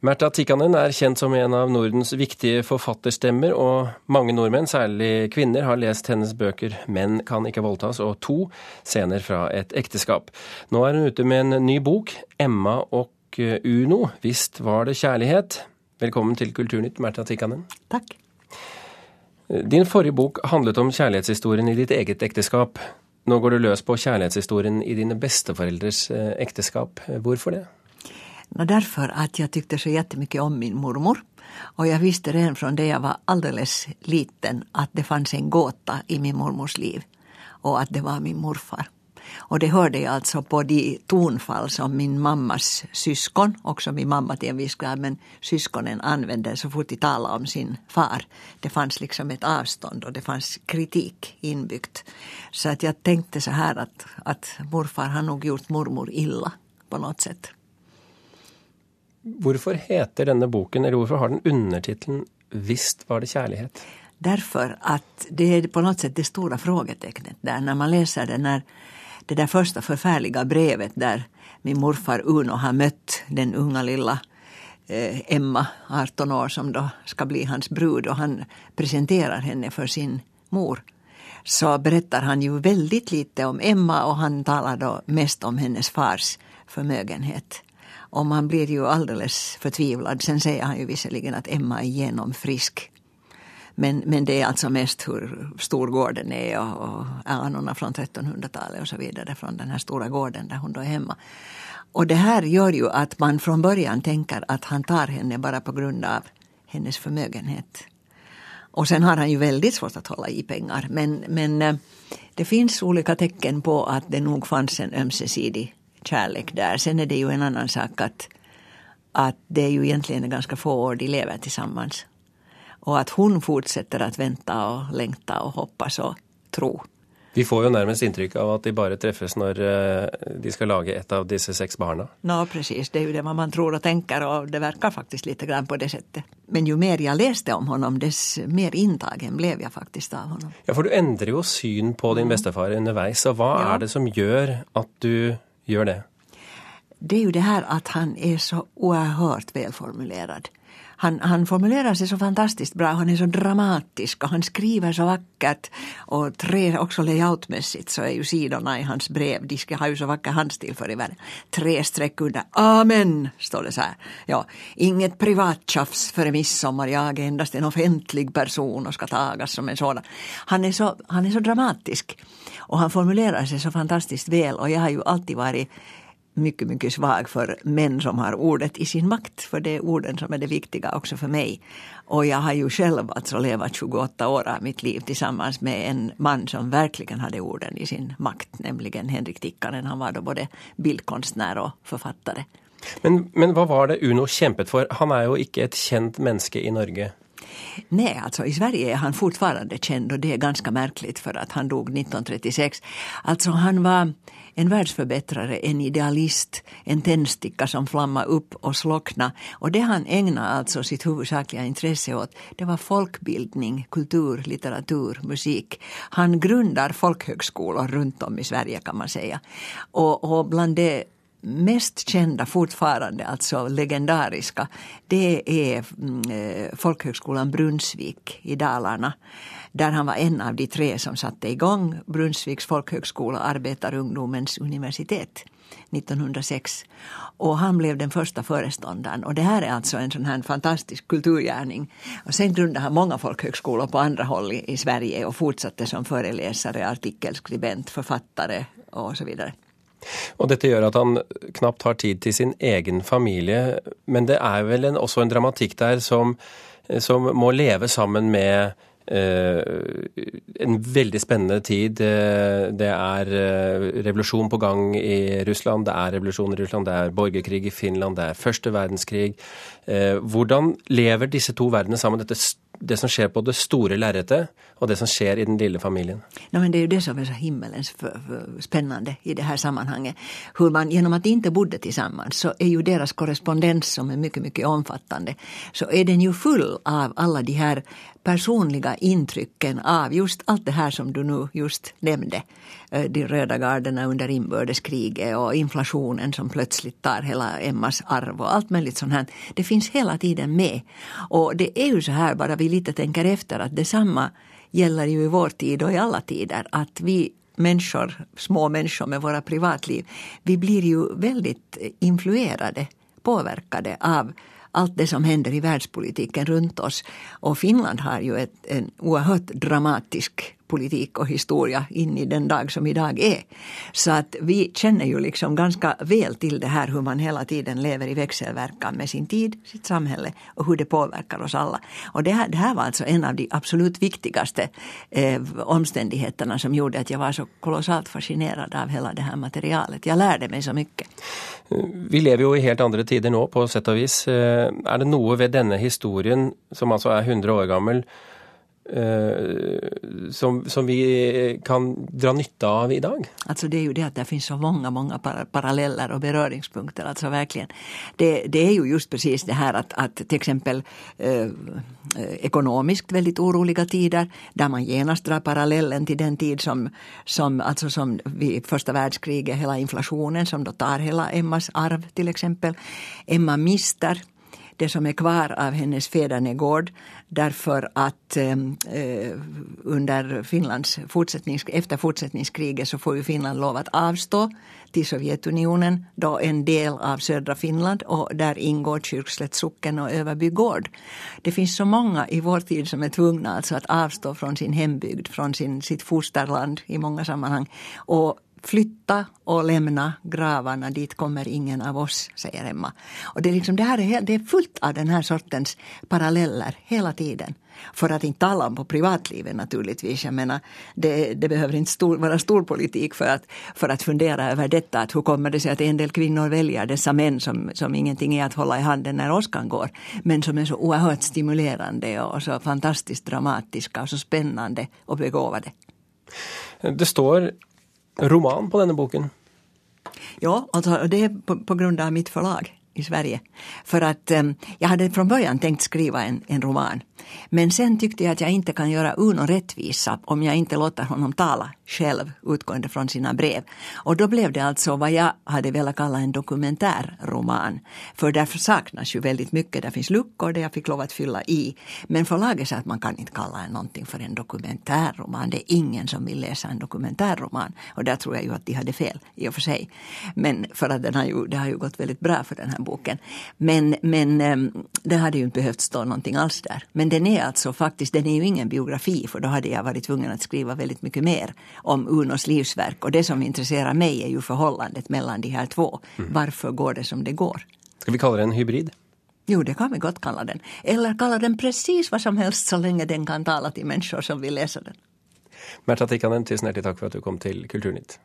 Märta Tikkanen er kjent som en av Nordens viktige forfatterstemmer, og mange nordmenn, særlig kvinner, har lest hennes bøker 'Menn kan ikke voldtas' og 'To scener fra et ekteskap'. Nå er hun ute med en ny bok, 'Emma og Uno visst var det kjærlighet'. Velkommen til Kulturnytt, Märta Tikkanen. Takk. Din forrige bok handlet om kjærlighetshistorien i ditt eget ekteskap. Nå går du løs på kjærlighetshistorien i dine besteforeldres eh, ekteskap. Hvorfor det? No därför att jag tyckte så jättemycket om min mormor. Och jag visste redan från det jag var alldeles liten att det fanns en gåta i min mormors liv. Och att det var min morfar. Och det hörde jag alltså på de tonfall som min mammas syskon, också min mamma till en viss grad, men syskonen använde så fort de talade om sin far. Det fanns liksom ett avstånd och det fanns kritik inbyggt. Så att jag tänkte så här att, att morfar har nog gjort mormor illa på något sätt. Hvorfor heter denne boken, eller hvorfor har den undertittelen 'Visst var det kjærlighet'? Därför att det är på något sätt det stora frågetecknet där när man läser det när det där första förfärliga brevet där min morfar Uno har mött den unga lilla eh, Emma, 18 år, som då ska bli hans brud och han presenterar henne för sin mor så berättar han ju väldigt lite om Emma och han talar då mest om hennes fars förmögenhet. Och man blir ju alldeles förtvivlad. Sen säger han ju visserligen att Emma är genomfrisk. Men, men det är alltså mest hur stor gården är och, och anorna från 1300-talet och så vidare från den här stora gården där hon då är hemma. Och det här gör ju att man från början tänker att han tar henne bara på grund av hennes förmögenhet. Och sen har han ju väldigt svårt att hålla i pengar. Men, men eh, det finns olika tecken på att det nog fanns en ömsesidig kärlek där. Sen är det ju en annan sak att, att det är ju egentligen ganska få år de lever tillsammans. Och att hon fortsätter att vänta och längta och hoppas och tro. Vi får ju närmast intryck av att de bara träffas när eh, de ska laga ett av dessa sex barnen. Ja, precis. Det är ju det man tror och tänker och det verkar faktiskt lite grann på det sättet. Men ju mer jag läste om honom, dess mer intagen blev jag faktiskt av honom. Ja, för du ändrar ju syn på din bestefar underveis. Och vad ja. är det som gör att du gör det? Det är ju det här att han är så oerhört välformulerad. Han, han formulerar sig så fantastiskt bra, han är så dramatisk och han skriver så vackert. Och tre, också layoutmässigt så är ju sidorna i hans brev, de ska ha ju så vacker handstil för i världen. Tre streck under Amen, står det så här. Ja, inget privattjafs före midsommar, jag är endast en offentlig person och ska tagas som en sådan. Han är så, han är så dramatisk. Och han formulerar sig så fantastiskt väl och jag har ju alltid varit mycket, mycket svag för män som har ordet i sin makt. För det är orden som är det viktiga också för mig. Och jag har ju själv alltså levat 28 år av mitt liv tillsammans med en man som verkligen hade orden i sin makt. Nämligen Henrik Tikkanen. Han var då både bildkonstnär och författare. Men, men vad var det Uno kämpat för? Han är ju inte ett känt människa i Norge. Nej, alltså i Sverige är han fortfarande känd och det är ganska märkligt för att han dog 1936. Alltså han var en världsförbättrare, en idealist, en tändsticka som flammade upp och slocknade. Och det han ägnade alltså sitt huvudsakliga intresse åt, det var folkbildning, kultur, litteratur, musik. Han grundar folkhögskolor runt om i Sverige kan man säga. Och, och bland det mest kända fortfarande, alltså legendariska, det är mm, eh, Folkhögskolan Brunnsvik i Dalarna. Där han var en av de tre som satte igång Brunnsviks folkhögskola, arbetarungdomens universitet. 1906. Och han blev den första föreståndaren. Och det här är alltså en sån här fantastisk kulturgärning. Och sen grundade han många folkhögskolor på andra håll i, i Sverige och fortsatte som föreläsare, artikelskribent, författare och så vidare. Och detta gör att han knappt har tid till sin egen familj. Men det är väl en, också en dramatik där som, som må leva sammen med Eh, Eh, en väldigt spännande tid. Eh, det är eh, revolution på gång i Ryssland, det är revolution i Ryssland, det är borgerkrig i Finland, det är första världskrig. Eh, Hur lever dessa två världar samman? dette, det som sker på det stora lerretet och det som sker i den lilla familjen. No, men det är ju det som är så himmelens spännande i det här sammanhanget. Hur man genom att inte bodde tillsammans så är ju deras korrespondens som är mycket, mycket omfattande så är den ju full av alla de här personliga intrycken av just allt det här som du nu just nämnde. Eh, de röda garderna under inbördeskriget och inflationen som plötsligt tar hela Emmas arv och allt möjligt sånt här. Det finns hela tiden med. Och det är ju så här, bara vi lite tänker efter, att detsamma gäller ju i vår tid och i alla tider. Att vi människor, små människor med våra privatliv, vi blir ju väldigt influerade, påverkade av allt det som händer i världspolitiken runt oss. Och Finland har ju ett, en oerhört dramatisk politik och historia in i den dag som idag är. Så att vi känner ju liksom ganska väl till det här hur man hela tiden lever i växelverkan med sin tid, sitt samhälle och hur det påverkar oss alla. Och det här, det här var alltså en av de absolut viktigaste eh, omständigheterna som gjorde att jag var så kolossalt fascinerad av hela det här materialet. Jag lärde mig så mycket. Vi lever ju i helt andra tider nu på sätt och vis. Eh, är det något vid denna historien som alltså är hundra år gammal Eh, som, som vi kan dra nytta av idag? Alltså det är ju det att det finns så många, många paralleller och beröringspunkter. Alltså verkligen. Det, det är ju just precis det här att, att till exempel eh, eh ekonomiskt väldigt oroliga tider där man genast drar parallellen till den tid som, som, alltså som vid första världskriget, hela inflationen som då tar hela Emmas arv till exempel. Emma mister det som är kvar av hennes fädernegård därför att ehm, eh, under Finlands fortsättnings, efter fortsättningskriget så får ju Finland lov att avstå till Sovjetunionen då en del av södra Finland och där ingår Kyrkslätt socken och Överby gård. Det finns så många i vår tid som är tvungna alltså att avstå från sin hembygd, från sin, sitt fosterland i många sammanhang och flytta och lämna gravarna, dit kommer ingen av oss, säger Emma. Och det, är liksom, det, här är, det är fullt av den här sortens paralleller hela tiden. För att inte tala om på privatlivet naturligtvis. Jag menar, det, det behöver inte stor, vara stor politik för att, för att fundera över detta. Att hur kommer det sig att en del kvinnor väljer dessa män som, som ingenting är att hålla i handen när åskan går. Men som är så oerhört stimulerande och så fantastiskt dramatiska och så spännande och begåvade. Det står roman på denna boken? Ja, alltså det är på, på grund av mitt förlag i Sverige. För att um, jag hade från början tänkt skriva en, en roman. Men sen tyckte jag att jag inte kan göra Uno rättvisa om jag inte låter honom tala själv utgående från sina brev. Och då blev det alltså vad jag hade velat kalla en dokumentärroman. För därför saknas ju väldigt mycket. där finns luckor där jag fick lov att fylla i. Men förlaget sa att man kan inte kalla någonting för en dokumentärroman. Det är ingen som vill läsa en dokumentärroman. Och där tror jag ju att de hade fel i och för sig. Men för att den har ju, det har ju gått väldigt bra för den här boken. Men, men ehm, det hade ju inte behövt stå någonting alls där. Men den är alltså faktiskt, den är ju ingen biografi för då hade jag varit tvungen att skriva väldigt mycket mer om Unos livsverk. Och det som intresserar mig är ju förhållandet mellan de här två. Mm. Varför går det som det går? Ska vi kalla det en hybrid? Jo, det kan vi gott kalla den. Eller kalla den precis vad som helst så länge den kan tala till människor som vill läsa den. Märta Tikkanen, tusen hjärtligt tack för att du kom till Kulturnytt.